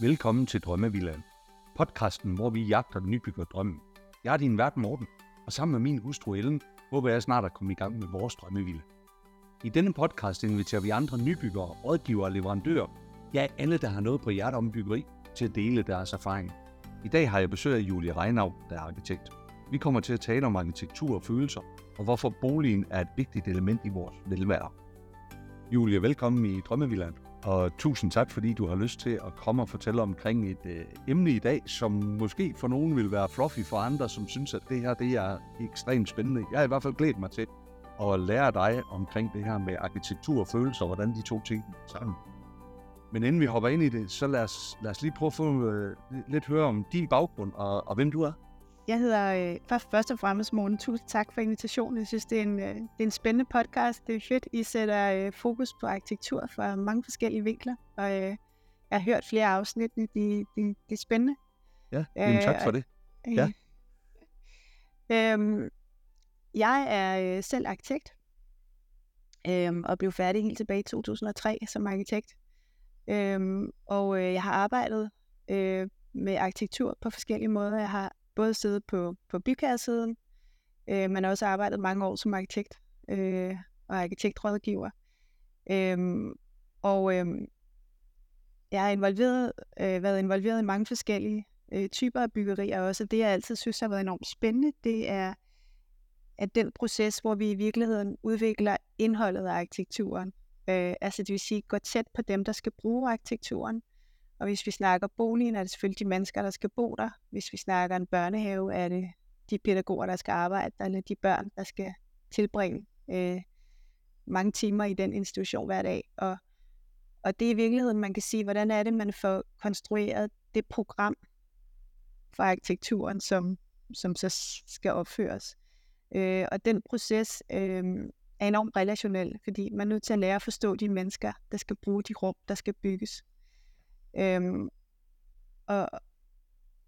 Velkommen til Drømmevilla, Podcasten, hvor vi jagter den nybygger drømmen. Jeg er din vært Morten, og sammen med min hustru Ellen, håber jeg snart at komme i gang med vores drømmevilla. I denne podcast inviterer vi andre nybyggere, rådgivere og leverandører, ja alle, der har noget på hjertet om byggeri, til at dele deres erfaring. I dag har jeg besøg af Julie Reinau, der er arkitekt. Vi kommer til at tale om arkitektur og følelser, og hvorfor boligen er et vigtigt element i vores velvære. Julie, velkommen i Drømmevilland. Og tusind tak, fordi du har lyst til at komme og fortælle omkring et øh, emne i dag, som måske for nogen vil være fluffy, for andre, som synes, at det her det er ekstremt spændende. Jeg har i hvert fald glædet mig til at lære dig omkring det her med arkitektur og følelser, og hvordan de to ting sammen. Men inden vi hopper ind i det, så lad os, lad os lige prøve at få øh, lidt høre om din baggrund og, og hvem du er. Jeg hedder øh, først, og fremmest Morten. Tusind tak for invitationen. Jeg synes, det er en, øh, det er en spændende podcast. Det er fedt, I sætter øh, fokus på arkitektur fra mange forskellige vinkler. Og øh, jeg har hørt flere afsnit. Det, det, det er spændende. Ja, jamen, tak for det. Øh, ja. Øhm, jeg er øh, selv arkitekt. Øhm, og blev færdig helt tilbage i 2003 som arkitekt. Øhm, og øh, jeg har arbejdet øh, med arkitektur på forskellige måder. Jeg har både siddet på, på bygherresiden, øh, men også arbejdet mange år som arkitekt øh, og arkitektrådgiver. Øh, og øh, jeg har involveret, øh, været involveret i mange forskellige øh, typer af byggerier også. Det, jeg altid synes har været enormt spændende, det er at den proces, hvor vi i virkeligheden udvikler indholdet af arkitekturen. Øh, altså det vil sige, går tæt på dem, der skal bruge arkitekturen, og hvis vi snakker boligen, er det selvfølgelig de mennesker, der skal bo der. Hvis vi snakker en børnehave, er det de pædagoger, der skal arbejde der, eller de børn, der skal tilbringe øh, mange timer i den institution hver dag. Og, og det er i virkeligheden, man kan sige, hvordan er det, man får konstrueret det program for arkitekturen, som, som så skal opføres. Øh, og den proces øh, er enormt relationel, fordi man er nødt til at lære at forstå de mennesker, der skal bruge de rum, der skal bygges. Øhm, og,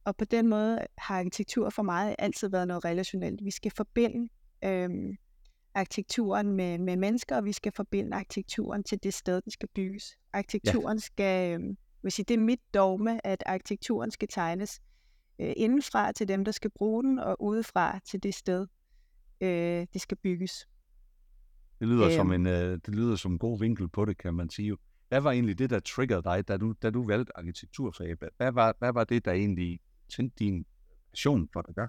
og på den måde har arkitektur for mig altid været noget relationelt. Vi skal forbinde øhm, arkitekturen med, med mennesker, og vi skal forbinde arkitekturen til det sted, den skal bygges. Arkitekturen ja. skal, øhm, hvis det er mit dogme, at arkitekturen skal tegnes øh, indenfra til dem, der skal bruge den, og udefra til det sted, øh, det skal bygges. Det lyder, øhm, som en, øh, det lyder som en god vinkel på det, kan man sige. Hvad var egentlig det, der triggede dig, da du, da du valgte arkitekturfag? Hvad var, hvad var det, der egentlig tændte din passion for det der?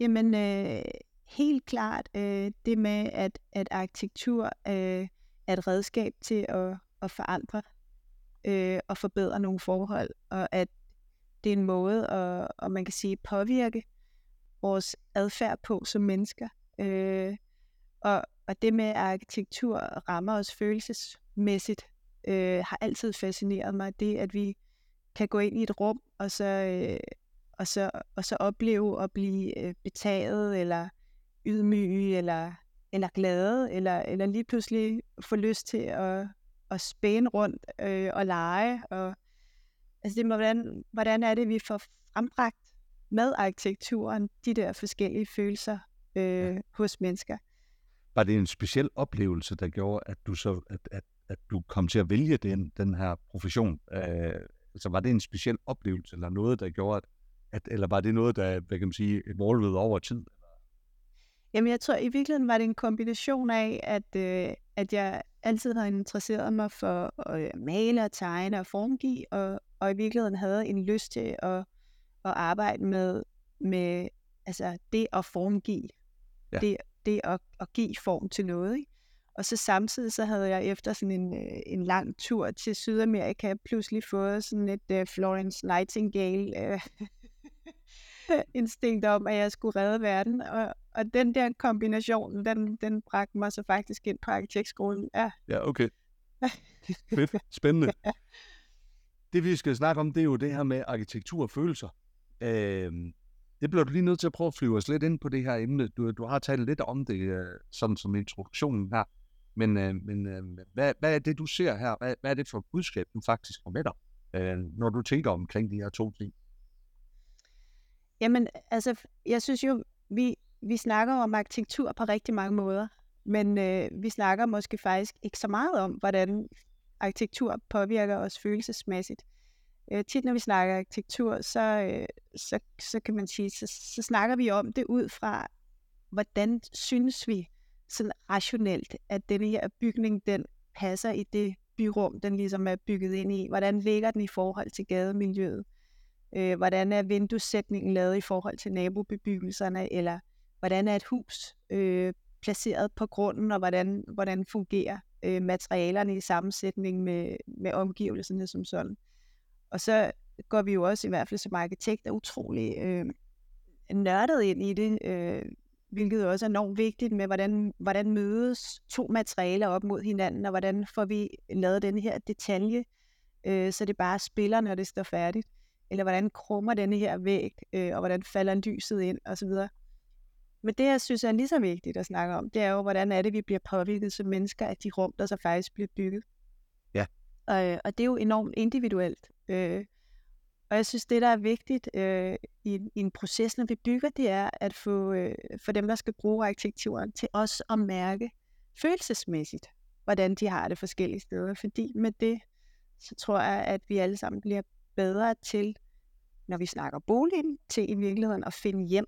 Jamen, øh, helt klart øh, det med, at, at arkitektur øh, er et redskab til at, at forandre øh, og forbedre nogle forhold, og at det er en måde at, og man kan sige, påvirke vores adfærd på som mennesker. Øh, og, og det med, arkitektur rammer os følelses mæssigt øh, har altid fascineret mig. Det, at vi kan gå ind i et rum, og så, øh, og så, og så opleve at blive øh, betaget, eller ydmyge, eller, eller glade, eller, eller lige pludselig få lyst til at, at spæne rundt øh, og lege. Og, altså det må, hvordan, hvordan er det, vi får frembragt med arkitekturen de der forskellige følelser øh, ja. hos mennesker. Var det en speciel oplevelse, der gjorde, at du så at, at at du kom til at vælge den, den her profession? Øh, altså var det en speciel oplevelse, eller noget, der gjorde, at, at eller var det noget, der, hvad kan man sige, evolvede over tid? Jamen, jeg tror i virkeligheden var det en kombination af, at, øh, at jeg altid har interesseret mig for at øh, male og tegne og formgive, og, og i virkeligheden havde en lyst til at, at arbejde med, med altså det at formgive. Ja. Det, det at, at give form til noget. Ikke? Og så samtidig så havde jeg efter sådan en, øh, en lang tur til Sydamerika pludselig fået sådan et uh, Florence Nightingale uh, instinkt om, at jeg skulle redde verden. Og, og den der kombination, den, den bragte mig så faktisk ind på arkitektskolen. Ja, ja okay. Fedt. Spændende. ja. Det vi skal snakke om, det er jo det her med arkitektur og følelser. Øh, det bliver du lige nødt til at prøve at flyve os lidt ind på det her emne. Du, du har talt lidt om det, øh, sådan som introduktionen her. Men, øh, men øh, hvad, hvad er det, du ser her? Hvad, hvad er det for et budskab, du faktisk får med dig, øh, når du tænker omkring de her to ting? Jamen, altså, jeg synes jo, vi, vi snakker om arkitektur på rigtig mange måder, men øh, vi snakker måske faktisk ikke så meget om, hvordan arkitektur påvirker os følelsesmæssigt. øh, Øh, tit når vi snakker arkitektur, så, øh, så, så kan man sige, så, så snakker vi om det ud fra, hvordan synes vi sådan rationelt, at denne her bygning, den passer i det byrum, den ligesom er bygget ind i. Hvordan ligger den i forhold til gademiljøet? Øh, hvordan er vinduesætningen lavet i forhold til nabobebyggelserne? Eller hvordan er et hus øh, placeret på grunden, og hvordan, hvordan fungerer øh, materialerne i sammensætning med, med omgivelserne som sådan. Og så går vi jo også, i hvert fald som arkitekter, utrolig øh, nørdet ind i det, øh, hvilket også er enormt vigtigt med, hvordan, hvordan mødes to materialer op mod hinanden, og hvordan får vi lavet den her detalje, øh, så det bare spiller, når det står færdigt. Eller hvordan krummer denne her væg, øh, og hvordan falder lyset ind, osv. Men det, jeg synes er lige så vigtigt at snakke om, det er jo, hvordan er det, vi bliver påvirket som mennesker af de rum, der så faktisk bliver bygget. Ja. Og, og det er jo enormt individuelt. Øh, og jeg synes, det, der er vigtigt øh, i, i en proces, når vi bygger, det er at få øh, for dem, der skal bruge arkitekturen, til også at mærke følelsesmæssigt, hvordan de har det forskellige steder. Fordi med det, så tror jeg, at vi alle sammen bliver bedre til, når vi snakker boligen, til i virkeligheden at finde hjem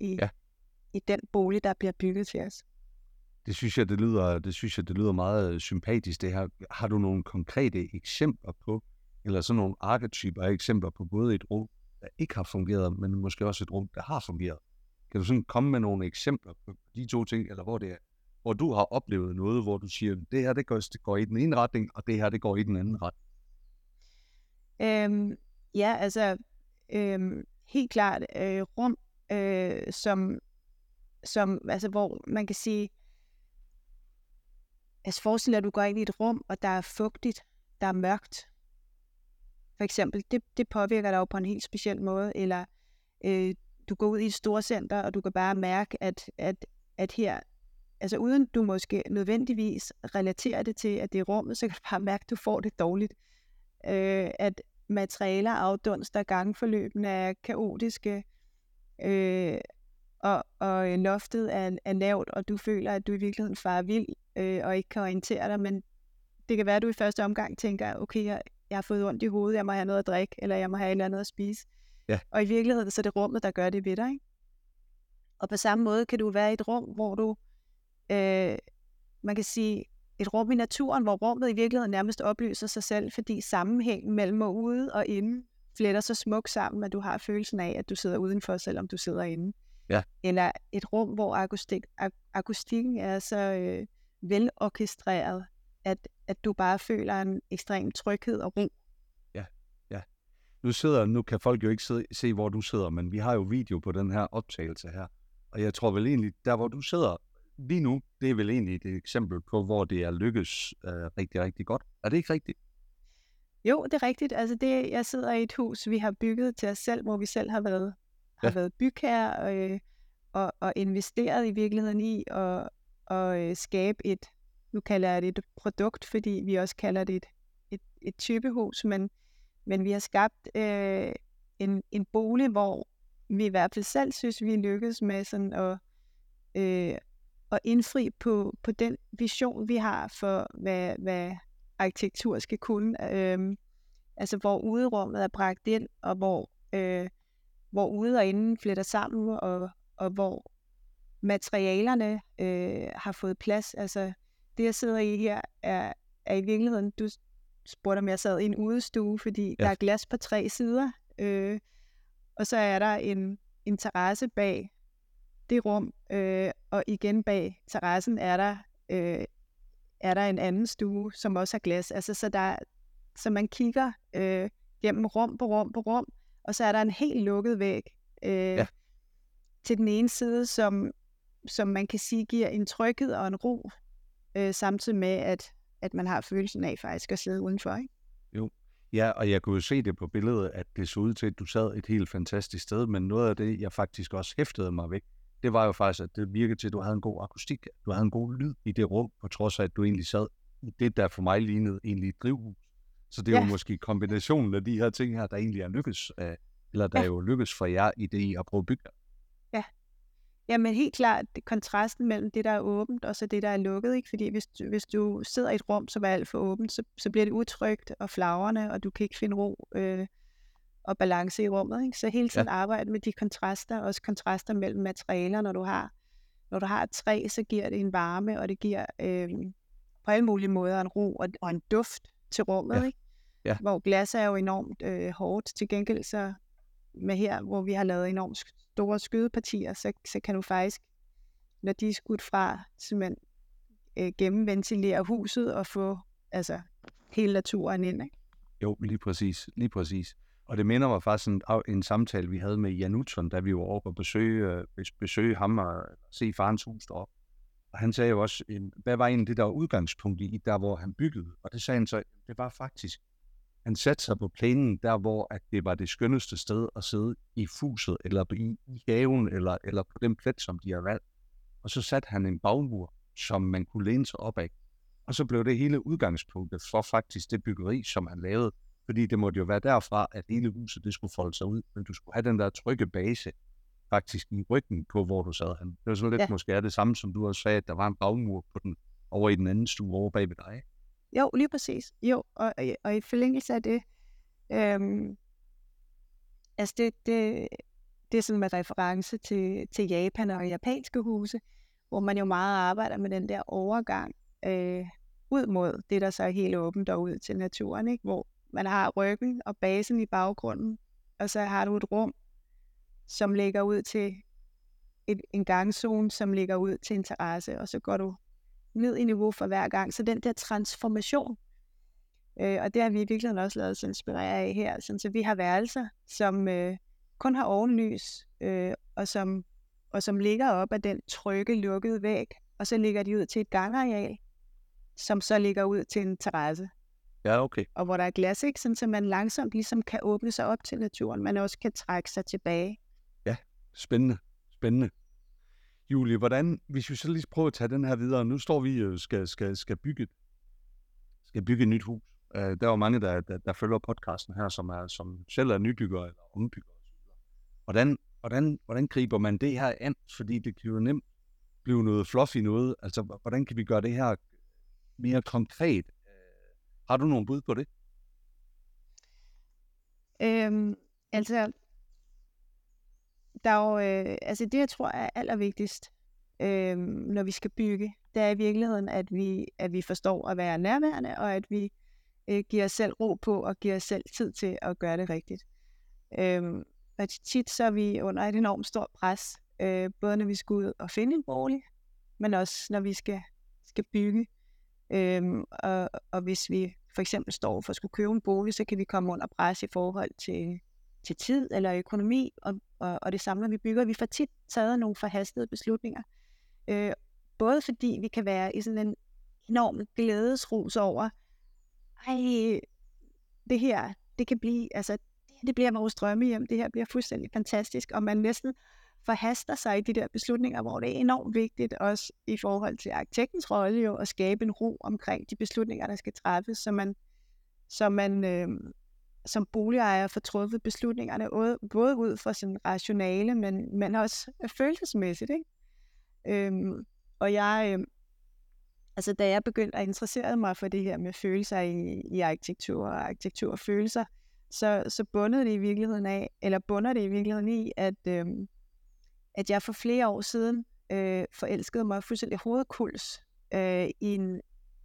i, ja. i den bolig, der bliver bygget til os. Det synes jeg, det lyder, det synes jeg, det lyder meget sympatisk, det her. Har du nogle konkrete eksempler på, eller sådan nogle arketyper er eksempler på både et rum, der ikke har fungeret, men måske også et rum, der har fungeret. Kan du sådan komme med nogle eksempler på de to ting, eller hvor det er, hvor du har oplevet noget, hvor du siger, det her det går, det går i den ene retning, og det her det går i den anden retning? Øhm, ja, altså øhm, helt klart øh, rum, øh, som, som, altså hvor man kan sige, altså forestil dig, at du går ind i et rum, og der er fugtigt, der er mørkt, for eksempel, det, det påvirker dig jo på en helt speciel måde, eller øh, du går ud i et storcenter, og du kan bare mærke, at, at, at her, altså uden du måske nødvendigvis relaterer det til, at det er rummet, så kan du bare mærke, at du får det dårligt. Øh, at materialer afdunster, gangforløbene er kaotiske, øh, og, og øh, loftet er, er lavt, og du føler, at du i virkeligheden farer vild, øh, og ikke kan orientere dig, men det kan være, at du i første omgang tænker, okay, jeg, jeg har fået ondt i hovedet, jeg må have noget at drikke, eller jeg må have et eller andet at spise. Ja. Og i virkeligheden, så er det rummet, der gør det ved dig. Ikke? Og på samme måde kan du være i et rum, hvor du, øh, man kan sige, et rum i naturen, hvor rummet i virkeligheden nærmest oplyser sig selv, fordi sammenhængen mellem og ude og inde fletter så smukt sammen, at du har følelsen af, at du sidder udenfor, selvom du sidder inde. Ja. Eller et rum, hvor akustik, akustikken er så øh, velorkestreret, at, at du bare føler en ekstrem tryghed og ro. Ja, ja. Nu, sidder, nu kan folk jo ikke se, se, hvor du sidder, men vi har jo video på den her optagelse her. Og jeg tror vel egentlig, der hvor du sidder lige nu, det er vel egentlig et eksempel på, hvor det er lykkes øh, rigtig, rigtig godt. Er det ikke rigtigt? Jo, det er rigtigt. Altså det, jeg sidder i et hus, vi har bygget til os selv, hvor vi selv har været, ja. har været bygherre og, øh, og, og investeret i virkeligheden i at, at øh, skabe et, nu kalder jeg det et produkt, fordi vi også kalder det et, et, et typehus, men, men vi har skabt øh, en, en bolig, hvor vi i hvert fald selv synes, vi lykkes med sådan at, øh, at indfri på, på den vision, vi har for, hvad, hvad arkitektur skal kunne. Øh, altså hvor uderummet er bragt ind, og hvor, øh, hvor ude og inde fletter sammen, og, og hvor materialerne øh, har fået plads. Altså det, jeg sidder i her, er, er i virkeligheden, du spurgte, om jeg sad i en udestue, fordi ja. der er glas på tre sider, øh, og så er der en, en terrasse bag det rum, øh, og igen bag terrassen er der, øh, er der en anden stue, som også har glas. Altså, så, der, så man kigger øh, gennem rum på rum på rum, og så er der en helt lukket væg øh, ja. til den ene side, som, som man kan sige giver en tryghed og en ro øh, samtidig med, at, at man har følelsen af faktisk at sidde udenfor. Ikke? Jo, ja, og jeg kunne jo se det på billedet, at det så ud til, at du sad et helt fantastisk sted, men noget af det, jeg faktisk også hæftede mig væk, det var jo faktisk, at det virkede til, at du havde en god akustik, du havde en god lyd i det rum, på trods af, at du egentlig sad i det, der for mig lignede egentlig et drivhus. Så det er ja. jo måske kombinationen af de her ting her, der egentlig er lykkes, eller der ja. er jo lykkes for jer i det, I har prøvet at bygge. Ja, Jamen helt klart kontrasten mellem det, der er åbent, og så det, der er lukket. Ikke? Fordi hvis, du- hvis du sidder i et rum, som er alt for åbent, så, så bliver det utrygt og flagrende, og du kan ikke finde ro øh, og balance i rummet. Ikke? Så hele tiden arbejde med de kontraster, også kontraster mellem materialer, når du har når du har et træ, så giver det en varme, og det giver øh, på alle mulige måder en ro og, og en duft til rummet. Ja. Ikke? Ja. Hvor glas er jo enormt øh, hårdt. Til gengæld så med her, hvor vi har lavet enormt store skydepartier, så, så kan du faktisk, når de er skudt fra, simpelthen øh, gennemventilere huset og få altså, hele naturen ind. Ikke? Jo, lige præcis. Lige præcis. Og det minder mig faktisk en, en samtale, vi havde med Jan Utzon, da vi var over og besøge, øh, besøge ham og se farens hus deroppe. Og han sagde jo også, en, hvad var egentlig det, der var udgangspunkt i, der hvor han byggede? Og det sagde han så, det var faktisk, han satte sig på plænen, der hvor at det var det skønneste sted at sidde i fuset, eller i, i haven, eller, eller på den plet, som de har valgt. Og så satte han en bagmur, som man kunne læne sig op af. Og så blev det hele udgangspunktet for faktisk det byggeri, som han lavede. Fordi det måtte jo være derfra, at hele huset det skulle folde sig ud. Men du skulle have den der trygge base faktisk i ryggen på, hvor du sad han. Det var så lidt. Ja. måske er det samme, som du også sagde, at der var en bagmur på den, over i den anden stue over bag ved dig. Jo, lige præcis. Jo, og, og, og i forlængelse af det, øhm, altså det, det, det er sådan med reference til, til Japan og japanske huse, hvor man jo meget arbejder med den der overgang øh, ud mod det, der så er helt åbent og ud til naturen, ikke? hvor man har ryggen og basen i baggrunden, og så har du et rum, som ligger ud til et, en gangzone, som ligger ud til en terrasse, og så går du ned i niveau for hver gang. Så den der transformation, øh, og det har vi i virkeligheden også lavet os inspirere af her, sådan, så vi har værelser, som øh, kun har ovenlys, øh, og, som, og som ligger op af den trygge, lukkede væg, og så ligger de ud til et gangareal, som så ligger ud til en terrasse, Ja, okay. og hvor der er glas, ikke? Sådan, så man langsomt ligesom kan åbne sig op til naturen, man også kan trække sig tilbage. Spændende. Spændende. Julie, hvordan, hvis vi så lige prøver at tage den her videre, nu står vi og skal, skal, skal, bygge, skal bygge et nyt hus. Uh, der er jo mange, der, der, der følger podcasten her, som, er, som selv er nybyggere eller ombyggere. Hvordan, hvordan, hvordan griber man det her an? Fordi det kan jo nemt blive noget fluffy noget. Altså, hvordan kan vi gøre det her mere konkret? Øh, har du nogle bud på det? Øhm, altså, der er jo, øh, altså det, jeg tror er allervigtigst, øh, når vi skal bygge, det er i virkeligheden, at vi, at vi forstår at være nærværende, og at vi øh, giver os selv ro på, og giver os selv tid til at gøre det rigtigt. Øh, og tit så er vi under et enormt stort pres, øh, både når vi skal ud og finde en bolig, men også når vi skal, skal bygge. Øhm, og, og hvis vi for eksempel står for at skulle købe en bolig, så kan vi komme under pres i forhold til, til tid eller økonomi, og, og, og det samme, vi bygger. Vi får tit taget nogle forhastede beslutninger. Øh, både fordi vi kan være i sådan en enorm glædesrus over, ej, det her, det kan blive, altså, det, det bliver vores drømmehjem, det her bliver fuldstændig fantastisk, og man næsten forhaster sig i de der beslutninger, hvor det er enormt vigtigt også i forhold til arkitektens rolle jo, at skabe en ro omkring de beslutninger, der skal træffes, så man, så man øh, som boligejer får truffet beslutningerne både, både ud fra sin rationale, men, men også øh, følelsesmæssigt. Ikke? Øhm, og jeg, øh, altså da jeg begyndte at interessere mig for det her med følelser i, i arkitektur og arkitektur og følelser, så, så bundede det i virkeligheden af, eller bunder det i virkeligheden i, at, øh, at jeg for flere år siden øh, forelskede mig fuldstændig hovedkuls øh, i, en,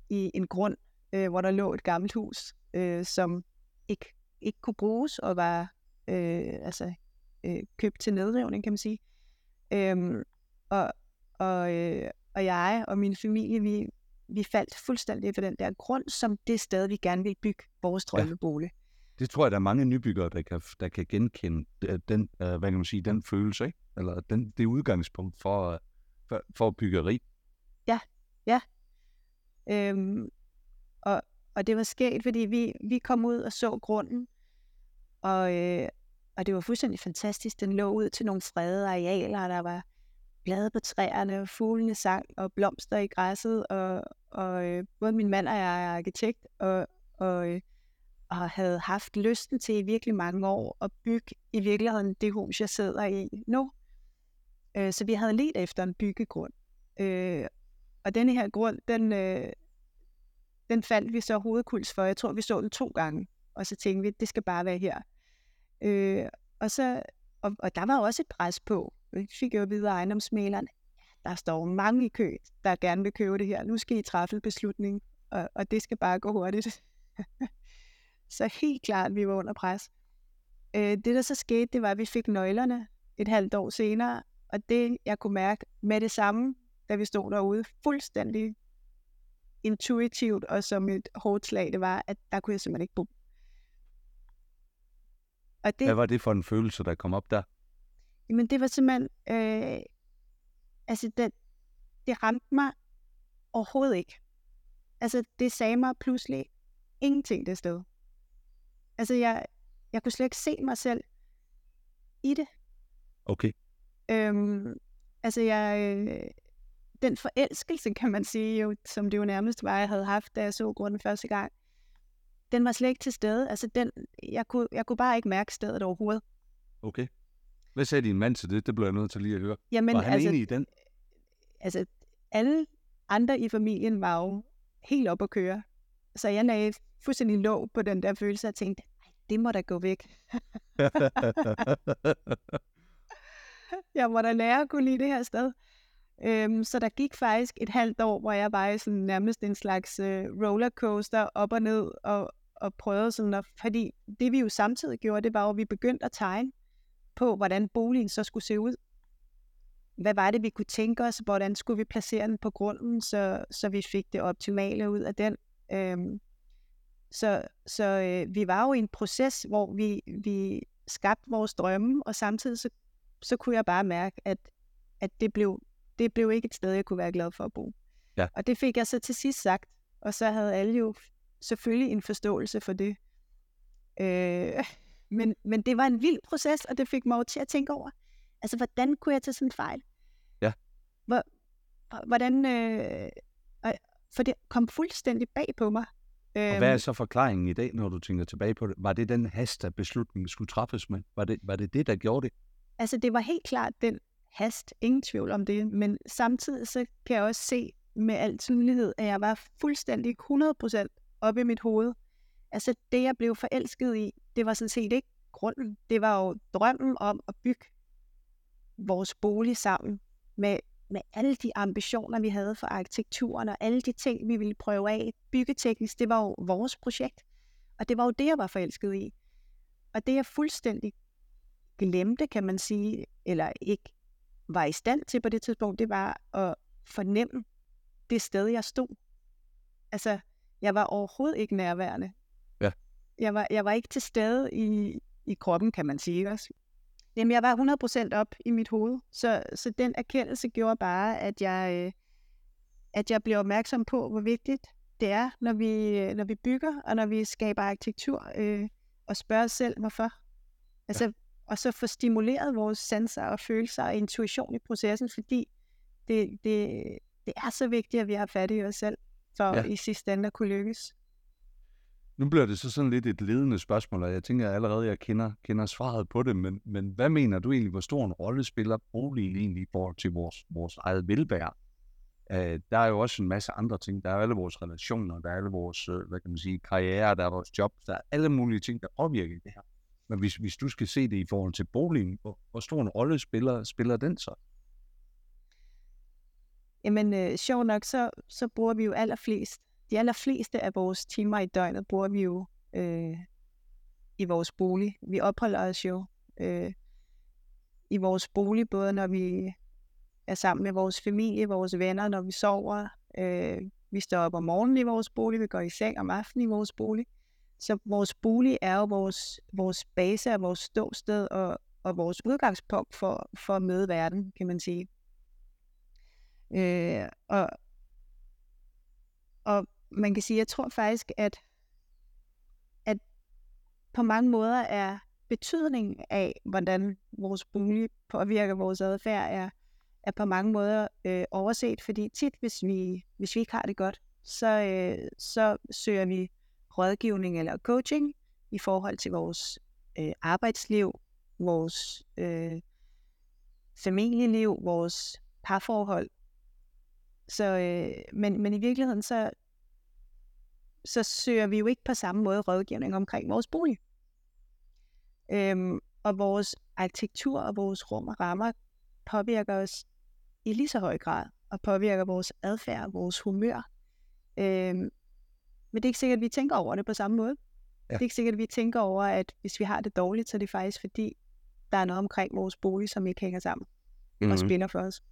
i en grund, øh, hvor der lå et gammelt hus, øh, som ikke, ikke kunne bruges og var øh, altså, øh, købt til nedrivning, kan man sige. Øhm, og, og, øh, og jeg og min familie, vi, vi faldt fuldstændig for den der grund, som det sted, vi gerne vil bygge vores drømmebolig. Det tror jeg, der er mange nybyggere, der kan, der kan genkende øh, den, øh, hvad kan man sige, den følelse, ikke? eller den, det udgangspunkt for, for, for byggeri. Øhm, og, og det var sket, fordi vi, vi kom ud og så grunden, og, øh, og det var fuldstændig fantastisk. Den lå ud til nogle fredede arealer, og der var blade på træerne, og fuglene sang, og blomster i græsset, og, og øh, både min mand og jeg er arkitekt, og, og, øh, og havde haft lysten til i virkelig mange år at bygge i virkeligheden det hus, jeg sidder i nu. Øh, så vi havde let efter en byggegrund. Øh, og denne her grund, den, øh, den faldt vi så hovedkuls for. Jeg tror, vi så den to gange. Og så tænkte vi, det skal bare være her. Øh, og, så, og, og der var også et pres på. Vi fik jo videre ejendomsmaleren, der står mange i kø, der gerne vil købe det her. Nu skal I træffe en beslutning, og, og det skal bare gå hurtigt. så helt klart, vi var under pres. Øh, det, der så skete, det var, at vi fik nøglerne et halvt år senere, og det, jeg kunne mærke med det samme, da vi stod derude, fuldstændig intuitivt og som et hårdt slag, det var, at der kunne jeg simpelthen ikke bo. Og det, Hvad var det for en følelse, der kom op der? Jamen, det var simpelthen... Øh, altså, det, det ramte mig overhovedet ikke. Altså, det sagde mig pludselig ingenting det sted. Altså, jeg, jeg kunne slet ikke se mig selv i det. Okay. Øhm, altså, jeg, øh, den forelskelse, kan man sige, jo, som det jo nærmest var, jeg havde haft, da jeg så grunden første gang, den var slet ikke til stede. Altså, den, jeg, kunne, jeg kunne bare ikke mærke stedet overhovedet. Okay. Hvad sagde din mand til det? Det blev jeg nødt til lige at høre. Jamen, var han altså, enig i den? Altså, alle andre i familien var jo helt op at køre. Så jeg lagde fuldstændig låg på den der følelse og tænkte, det må da gå væk. jeg må da lære at kunne lide det her sted. Øhm, så der gik faktisk et halvt år, hvor jeg var i sådan nærmest en slags øh, rollercoaster op og ned, og, og prøvede sådan at, fordi det vi jo samtidig gjorde, det var jo, at vi begyndte at tegne på, hvordan boligen så skulle se ud. Hvad var det, vi kunne tænke os? Hvordan skulle vi placere den på grunden, så, så vi fik det optimale ud af den? Øhm, så så øh, vi var jo i en proces, hvor vi, vi skabte vores drømme, og samtidig så, så kunne jeg bare mærke, at, at det, blev, det blev ikke et sted, jeg kunne være glad for at bo. Ja. Og det fik jeg så til sidst sagt, og så havde alle jo selvfølgelig en forståelse for det. Øh, men, men det var en vild proces, og det fik mig til at tænke over, altså hvordan kunne jeg tage sådan en fejl? Ja. Hvor, hvordan, øh, for det kom fuldstændig bag på mig. Og hvad er øhm. så forklaringen i dag, når du tænker tilbage på det? Var det den hast, at beslutningen skulle træffes med? Var det, var det det, der gjorde det? Altså, det var helt klart den hast. Ingen tvivl om det. Men samtidig så kan jeg også se med al tydelighed, at jeg var fuldstændig 100% oppe i mit hoved. Altså, det jeg blev forelsket i, det var sådan set ikke grunden. Det var jo drømmen om at bygge vores bolig sammen med med alle de ambitioner, vi havde for arkitekturen, og alle de ting, vi ville prøve af byggeteknisk, det var jo vores projekt. Og det var jo det, jeg var forelsket i. Og det, jeg fuldstændig glemte, kan man sige, eller ikke var i stand til på det tidspunkt, det var at fornemme det sted, jeg stod. Altså, jeg var overhovedet ikke nærværende. Ja. Jeg var, jeg var ikke til stede i, i kroppen, kan man sige også. Jamen, jeg var 100% op i mit hoved, så, så den erkendelse gjorde bare, at jeg, øh, at jeg blev opmærksom på, hvor vigtigt det er, når vi, når vi bygger, og når vi skaber arkitektur, øh, og spørge os selv, hvorfor. Altså, ja. Og så få stimuleret vores sanser og følelser og intuition i processen, fordi det, det, det er så vigtigt, at vi har fat i os selv, for ja. i sidste ende at kunne lykkes. Nu bliver det så sådan lidt et ledende spørgsmål, og jeg tænker at allerede, at jeg kender, kender svaret på det, men, men hvad mener du egentlig, hvor stor en rolle spiller boligen egentlig i forhold til vores, vores eget velvære? Uh, der er jo også en masse andre ting. Der er alle vores relationer, der er alle vores, uh, hvad kan man sige, karriere, der er vores job, der er alle mulige ting, der påvirker det her. Men hvis, hvis du skal se det i forhold til boligen, hvor, hvor stor en rolle spiller, spiller den så? Jamen, øh, sjov nok, så, så bruger vi jo allerflest de allerfleste af vores timer i døgnet bruger vi jo øh, i vores bolig. Vi opholder os jo øh, i vores bolig, både når vi er sammen med vores familie, vores venner, når vi sover. Øh, vi står op om morgenen i vores bolig, vi går i seng om aftenen i vores bolig. Så vores bolig er jo vores, vores base og vores ståsted og, og vores udgangspunkt for, for at møde verden, kan man sige. Øh, og, og man kan sige, jeg tror faktisk, at, at på mange måder er betydningen af, hvordan vores bolig påvirker vores adfærd, er, er på mange måder øh, overset, fordi tit, hvis vi, hvis vi ikke har det godt, så, øh, så søger vi rådgivning eller coaching i forhold til vores øh, arbejdsliv, vores øh, familieliv, vores parforhold. Så, øh, men, men i virkeligheden, så, så søger vi jo ikke på samme måde rådgivning omkring vores bolig. Øhm, og vores arkitektur og vores rum og rammer påvirker os i lige så høj grad, og påvirker vores adfærd, vores humør. Øhm, men det er ikke sikkert, at vi tænker over det på samme måde. Ja. Det er ikke sikkert, at vi tænker over, at hvis vi har det dårligt, så er det faktisk fordi, der er noget omkring vores bolig, som ikke hænger sammen mm-hmm. og Mhm. spænder for os.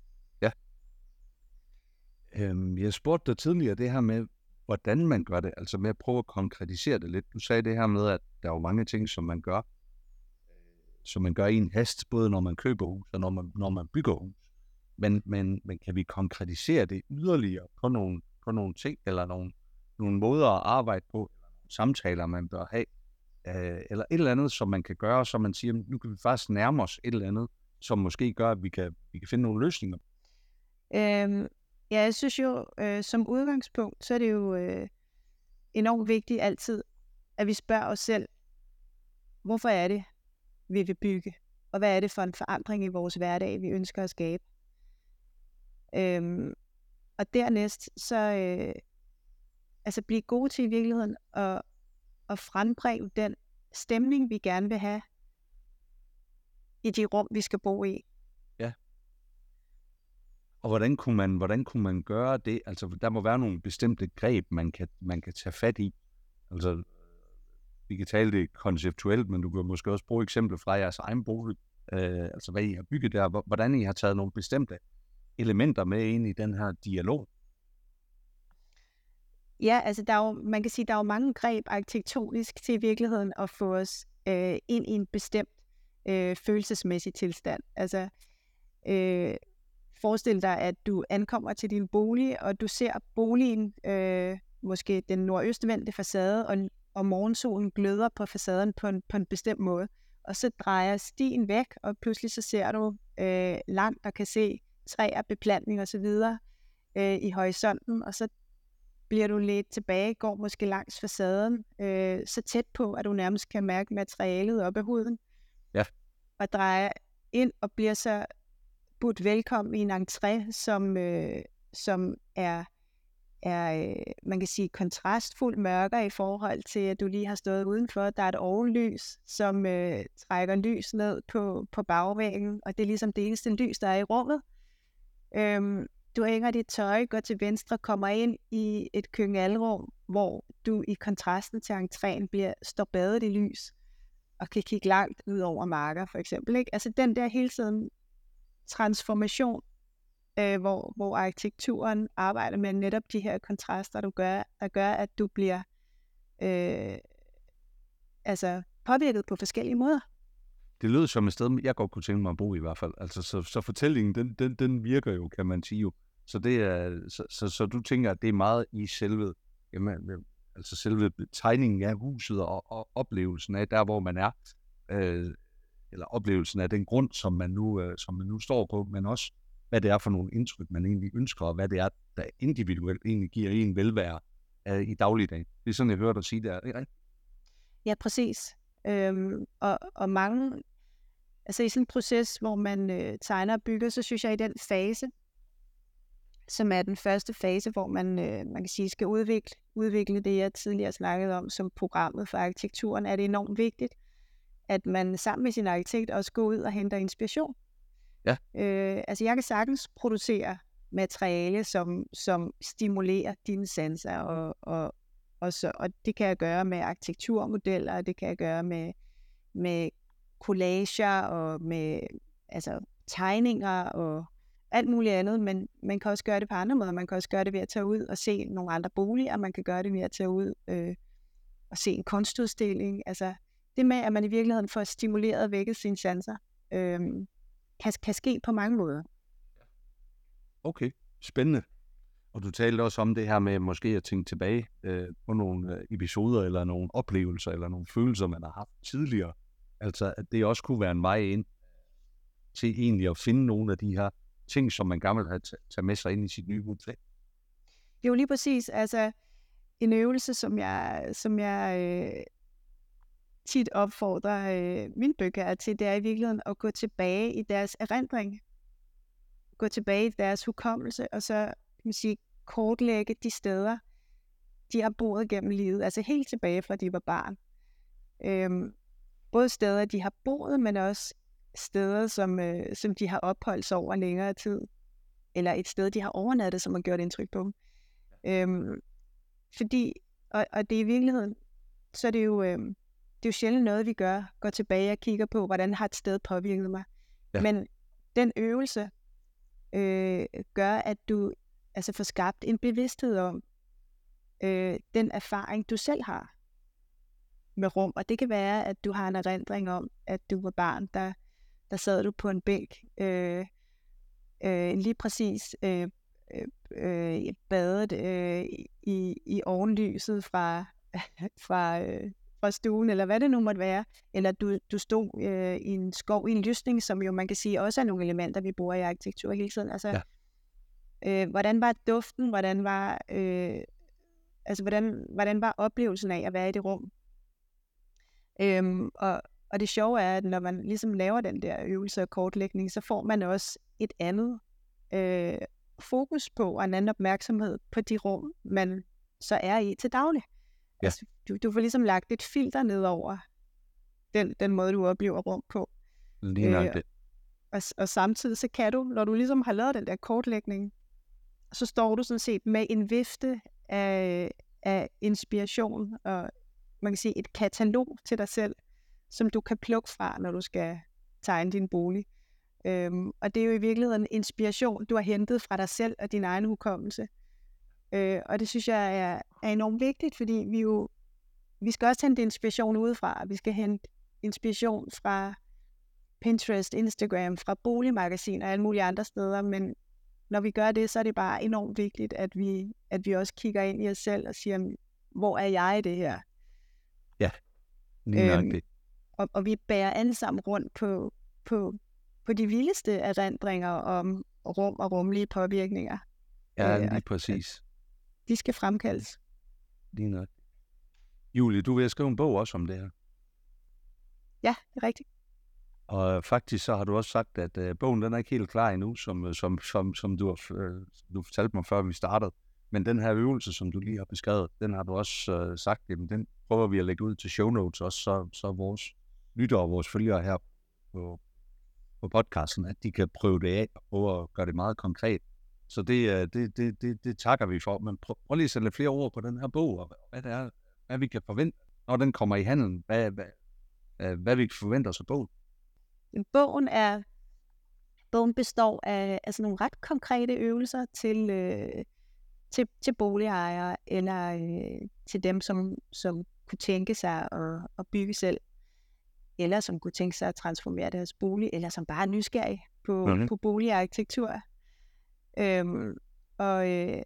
Øhm, jeg spurgte dig tidligere det her med, hvordan man gør det, altså med at prøve at konkretisere det lidt. Du sagde det her med, at der er jo mange ting, som man gør, som man gør i en hast, både når man køber hus og når man, når man bygger hus. Men, men, men kan vi konkretisere det yderligere på nogle, på nogle ting, eller nogle, nogle måder at arbejde på, samtaler, man bør have, øh, eller et eller andet, som man kan gøre, så man siger, nu kan vi faktisk nærme os et eller andet, som måske gør, at vi kan, vi kan finde nogle løsninger. Øhm, ja, jeg synes jo, øh, som udgangspunkt, så er det jo øh, enormt vigtigt altid, at vi spørger os selv, hvorfor er det, vi vil bygge? Og hvad er det for en forandring i vores hverdag, vi ønsker at skabe? Øhm, og dernæst, så øh, altså blive gode til i virkeligheden at, at frembringe den stemning, vi gerne vil have i de rum, vi skal bo i. Ja. Og hvordan kunne man, hvordan kunne man gøre det? Altså, der må være nogle bestemte greb, man kan, man kan tage fat i. Altså, vi kan tale det konceptuelt, men du kan måske også bruge eksempler fra jeres egen bolig. Øh, altså, hvad I har bygget der, hvordan I har taget nogle bestemte elementer med ind i den her dialog. Ja, altså der er jo, man kan sige, der er jo mange greb arkitektonisk til i virkeligheden at få os øh, ind i en bestemt øh, følelsesmæssig tilstand. Altså, øh, forestil dig, at du ankommer til din bolig, og du ser boligen, øh, måske den nordøstvendte facade, og, og morgensolen gløder på facaden på en, på en bestemt måde. Og så drejer stien væk, og pludselig så ser du øh, land, og kan se træer, beplantning osv. Øh, i horisonten, og så bliver du lidt tilbage, går måske langs facaden, øh, så tæt på, at du nærmest kan mærke materialet op ad huden. Ja. Og drejer ind og bliver så budt velkommen i en entré, som, øh, som er, er øh, man kan sige, kontrastfuldt mørkere i forhold til, at du lige har stået udenfor. Der er et ovenlys, som øh, trækker lys ned på, på bagvæggen, og det er ligesom det eneste lys, der er i rummet. Øhm, du hænger dit tøj, går til venstre, kommer ind i et køkkenalrum, hvor du i kontrasten til entréen bliver, står badet i lys, og kan kigge langt ud over marker, for eksempel. Ikke? Altså den der hele tiden transformation, øh, hvor, hvor arkitekturen arbejder med netop de her kontraster, du gør, der gør, at du bliver øh, altså påvirket på forskellige måder. Det lød som et sted, jeg godt kunne tænke mig at bo i i hvert fald. Altså, så, så fortællingen, den, den, den virker jo, kan man sige jo. Så, det er, så, så, så du tænker, at det er meget i selve, jamen, altså selve tegningen af huset og, og oplevelsen af der, hvor man er, øh, eller oplevelsen af den grund, som man, nu, øh, som man nu står på, men også, hvad det er for nogle indtryk, man egentlig ønsker, og hvad det er, der individuelt egentlig giver en velvære øh, i dagligdagen. Det er sådan, jeg hører dig sige det, er det ikke rigtigt? Ja, præcis. Øhm, og, og mange, altså i sådan en proces, hvor man øh, tegner og bygger, så synes jeg i den fase, som er den første fase, hvor man, øh, man kan sige, skal udvikle, udvikle det, jeg tidligere snakkede om som programmet for arkitekturen, er det enormt vigtigt, at man sammen med sin arkitekt også går ud og henter inspiration. Ja. Øh, altså jeg kan sagtens producere materiale, som, som stimulerer dine sanser, og, og, og, så, og det kan jeg gøre med arkitekturmodeller, og det kan jeg gøre med, med collager og med altså, tegninger og alt muligt andet, men man kan også gøre det på andre måder. Man kan også gøre det ved at tage ud og se nogle andre boliger, man kan gøre det ved at tage ud øh, og se en kunstudstilling. Altså det med, at man i virkeligheden får stimuleret og vækket sine chancer, øh, kan, kan ske på mange måder. Okay, spændende. Og du talte også om det her med måske at tænke tilbage øh, på nogle øh, episoder, eller nogle oplevelser, eller nogle følelser, man har haft tidligere. Altså, at det også kunne være en vej ind til egentlig at finde nogle af de her ting, som man gerne vil have tage med sig ind i sit nye budskab. Det er Jo, lige præcis. Altså, en øvelse, som jeg, som jeg øh, tit opfordrer øh, mine bøger til, det er i virkeligheden at gå tilbage i deres erindring gå tilbage i deres hukommelse, og så kan man sige, kortlægge de steder, de har boet gennem livet, altså helt tilbage fra de var barn. Øhm, både steder, de har boet, men også steder, som, øh, som de har opholdt sig over længere tid, eller et sted, de har overnattet, som har gjort indtryk på dem. Øhm, fordi, og, og det er i virkeligheden, så er det jo, øh, det er jo sjældent noget, vi gør, går tilbage og kigger på, hvordan har et sted påvirket mig. Ja. Men den øvelse øh, gør, at du altså få skabt en bevidsthed om øh, den erfaring, du selv har med rum. Og det kan være, at du har en erindring om, at du var barn, der, der sad du på en bænk, øh, øh, lige præcis øh, øh, øh badet øh, i, i ovenlyset fra, fra, øh, fra stuen, eller hvad det nu måtte være, eller du, du stod øh, i en skov i en lysning, som jo man kan sige også er nogle elementer, vi bruger i arkitektur hele tiden. Altså, ja øh, hvordan var duften, hvordan var, øh, altså, hvordan, hvordan var oplevelsen af at være i det rum? Øhm, og, og det sjove er, at når man ligesom laver den der øvelse og kortlægning, så får man også et andet øh, fokus på, og en anden opmærksomhed på de rum, man så er i til daglig. Ja. Altså, du, du får ligesom lagt et filter ned over den, den måde, du oplever rum på. Lige nok øh, det. Og, og samtidig så kan du, når du ligesom har lavet den der kortlægning, så står du sådan set med en vifte af, af inspiration og man kan sige et katalog til dig selv, som du kan plukke fra, når du skal tegne din bolig. Øhm, og det er jo i virkeligheden inspiration, du har hentet fra dig selv og din egen hukommelse. Øh, og det synes jeg er, er enormt vigtigt, fordi vi jo vi skal også hente inspiration udefra. Vi skal hente inspiration fra Pinterest, Instagram, fra boligmagasiner og alle mulige andre steder, men når vi gør det, så er det bare enormt vigtigt, at vi, at vi også kigger ind i os selv og siger, hvor er jeg i det her? Ja, lige øhm, og, og vi bærer alle sammen rundt på, på, på de vildeste erindringer om rum og rumlige påvirkninger. Ja, øh, lige præcis. De skal fremkaldes. Lige nok. Julie, du vil skrive en bog også om det her. Ja, det er rigtigt. Og faktisk så har du også sagt, at øh, bogen den er ikke helt klar endnu, som, øh, som, som, som du, øh, du fortalte mig før vi startede. Men den her øvelse, som du lige har beskrevet, den har du også øh, sagt, jamen, den prøver vi at lægge ud til show notes også, så, så vores lyttere og vores følgere her på, på podcasten, at de kan prøve det af og gøre det meget konkret. Så det, øh, det, det, det, det takker vi for. Men prøv, prøv lige at sætte lidt flere ord på den her bog, og hvad det er, hvad vi kan forvente, når den kommer i handel. Hvad, hvad, øh, hvad vi kan forvente os af bogen. Bogen er bogen består af altså nogle ret konkrete øvelser til, øh, til, til boligejere eller øh, til dem, som, som kunne tænke sig at, at bygge selv, eller som kunne tænke sig at transformere deres bolig, eller som bare er nysgerrige på, mm-hmm. på boligarkitektur. Øhm, og, øh,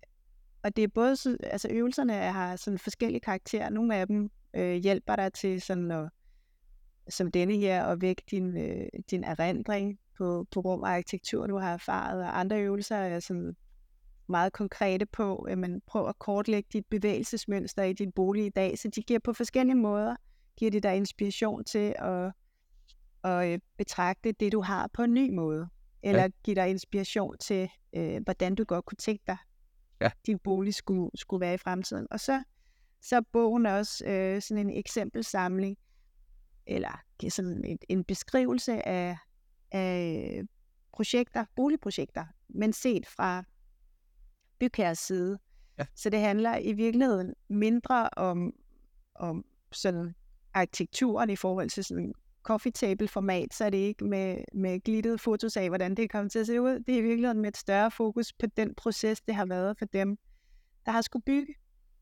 og det er både, altså øvelserne har sådan forskellige karakterer. Nogle af dem øh, hjælper dig til sådan at, som denne her, at vække din, øh, din erindring på, på rum og arkitektur, du har erfaret, og andre øvelser er sådan meget konkrete på, at man prøver at kortlægge dit bevægelsesmønster i din bolig i dag, så de giver på forskellige måder, giver de dig inspiration til at, at øh, betragte det, du har på en ny måde, eller ja. give dig inspiration til, øh, hvordan du godt kunne tænke dig, ja. din bolig skulle, skulle være i fremtiden. Og så, så er bogen også øh, sådan en eksempelsamling, eller sådan en, en beskrivelse af, af projekter, boligprojekter, men set fra bygherres side. Ja. Så det handler i virkeligheden mindre om, om sådan arkitekturen i forhold til sådan coffee table format, så er det ikke med, med glittede fotos af, hvordan det kommer til at se ud. Det er i virkeligheden med et større fokus på den proces, det har været for dem, der har skulle bygge.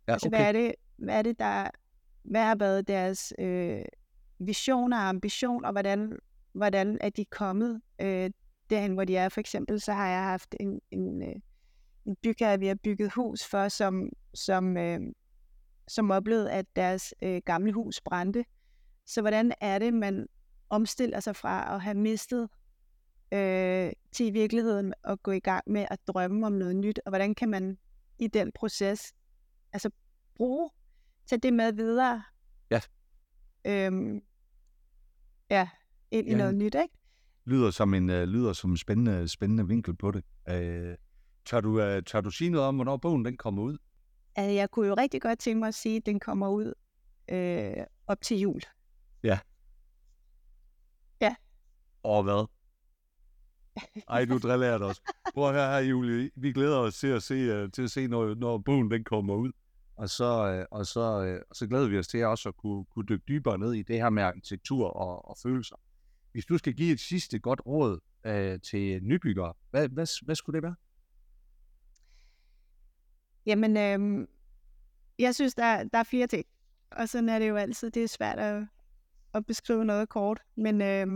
Ja, okay. altså, hvad er det, hvad er det der, hvad har været deres øh, visioner og ambitioner, og hvordan, hvordan er de kommet øh, derhen, hvor de er. For eksempel, så har jeg haft en, en, øh, en bygherre, vi har bygget hus for, som, som, øh, som oplevede, at deres øh, gamle hus brændte. Så hvordan er det, man omstiller sig fra at have mistet øh, til i virkeligheden at gå i gang med at drømme om noget nyt, og hvordan kan man i den proces altså bruge, tage det med videre. Ja. Øhm, ja, ind i ja. noget nyt, ikke? Lyder som en uh, lyder som en spændende, spændende vinkel på det. Øh, tør, du, øh, tør du sige noget om, hvornår bogen den kommer ud? Altså, jeg kunne jo rigtig godt tænke mig at sige, at den kommer ud øh, op til jul. Ja. Ja. Og hvad? Ej, du driller også. Prøv høre her, Julie. Vi glæder os til at se, uh, til at se når, når bogen den kommer ud. Og så, uh, og, så, uh, og så glæder vi os til også at kunne, kunne dykke dybere ned i det her med arkitektur og, og følelser. Hvis du skal give et sidste godt råd uh, til nybyggere, hvad, hvad, hvad skulle det være? Jamen, øh, jeg synes, der, der er fire ting. Og sådan er det jo altid. Det er svært at, at beskrive noget kort. Men, øh,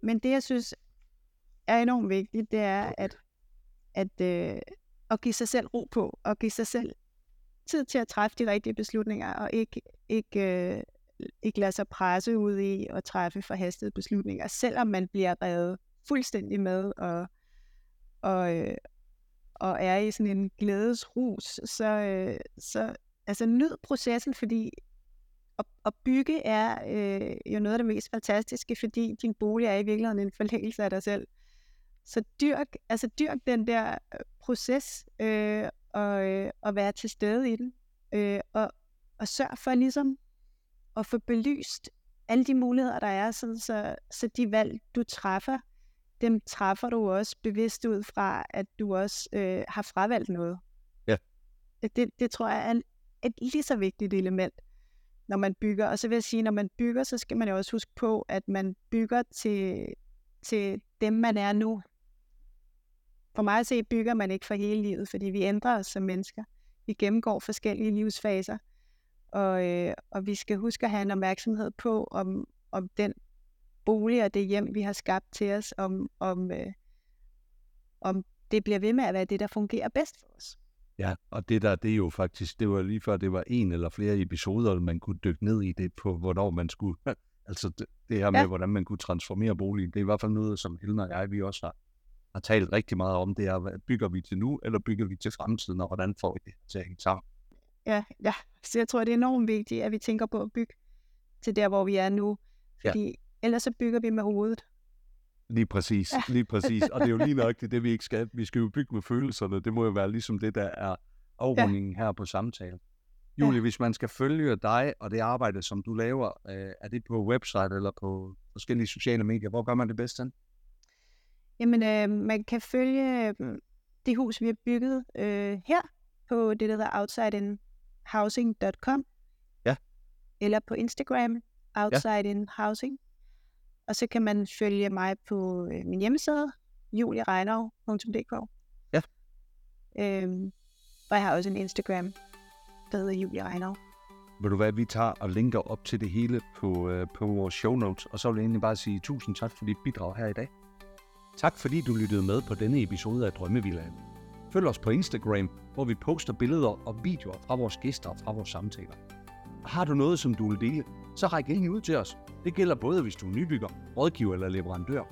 men det, jeg synes er enormt vigtigt, det er at, at, øh, at give sig selv ro på, og give sig selv tid til at træffe de rigtige beslutninger, og ikke, ikke, øh, ikke lade sig presse ud i at træffe forhastede beslutninger, selvom man bliver revet fuldstændig med, og, og, øh, og er i sådan en glædesrus, så, øh, så altså nyd processen, fordi at, at bygge er øh, jo noget af det mest fantastiske, fordi din bolig er i virkeligheden en forlængelse af dig selv. Så dyrk, altså dyrk den der øh, proces, øh, og, øh, og være til stede i den, øh, og, og sørg for ligesom at få belyst alle de muligheder, der er, sådan så, så de valg, du træffer, dem træffer du også bevidst ud fra, at du også øh, har fravalgt noget. Ja. Det, det tror jeg er en, et lige så vigtigt element, når man bygger. Og så vil jeg sige, når man bygger, så skal man jo også huske på, at man bygger til, til dem, man er nu. For mig at se, bygger man ikke for hele livet, fordi vi ændrer os som mennesker. Vi gennemgår forskellige livsfaser, og, øh, og vi skal huske at have en opmærksomhed på, om, om den bolig og det hjem, vi har skabt til os, om, om, øh, om det bliver ved med at være det, der fungerer bedst for os. Ja, og det der, det er jo faktisk, det var lige før, det var en eller flere episoder, man kunne dykke ned i det på, hvornår man skulle, altså det, det her med, ja. hvordan man kunne transformere boligen, det er i hvert fald noget, som Helen og jeg, vi også har, har talt rigtig meget om, det er, hvad bygger vi til nu, eller bygger vi til fremtiden, og hvordan får vi det til at hænge sammen? Ja, ja, så jeg tror, det er enormt vigtigt, at vi tænker på at bygge til der, hvor vi er nu, fordi ja ellers så bygger vi med hovedet. Lige præcis, ja. lige præcis. Og det er jo lige nok det, det, vi ikke skal. Vi skal jo bygge med følelserne. Det må jo være ligesom det, der er afrundingen ja. her på samtalen. Julie, ja. hvis man skal følge dig og det arbejde, som du laver, øh, er det på website eller på forskellige sociale medier? Hvor gør man det bedst hen? Jamen, øh, man kan følge øh, det hus, vi har bygget øh, her på det, der hedder outsideinhousing.com. Ja. Eller på Instagram, outsideinhousing. Ja. Og så kan man følge mig på øh, min hjemmeside, juliereinov.dk. Ja. Øhm, og jeg har også en Instagram, der hedder Julie. Vil du hvad, vi tager og linker op til det hele på, øh, på vores show notes, og så vil jeg egentlig bare sige tusind tak for dit bidrag her i dag. Tak fordi du lyttede med på denne episode af Drømmevillaen. Følg os på Instagram, hvor vi poster billeder og videoer fra vores gæster og fra vores samtaler. Har du noget, som du vil dele, så ræk ind ud til os. Det gælder både, hvis du er nybygger, rådgiver eller leverandør.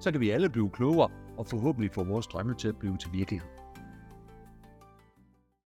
Så kan vi alle blive klogere og forhåbentlig få vores drømme til at blive til virkelighed.